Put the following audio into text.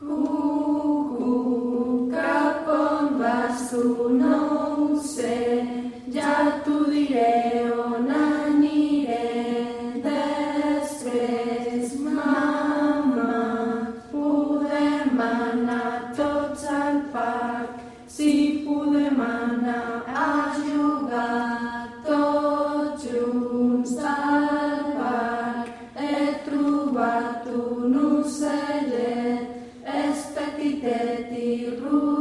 Cucu, cap on vas tu no ho sé, ja t'ho diré on aniré després, mama. Podem tots al parc, si podem anar a jugar tots junts al parc. He trobat un ocellet Ide tiru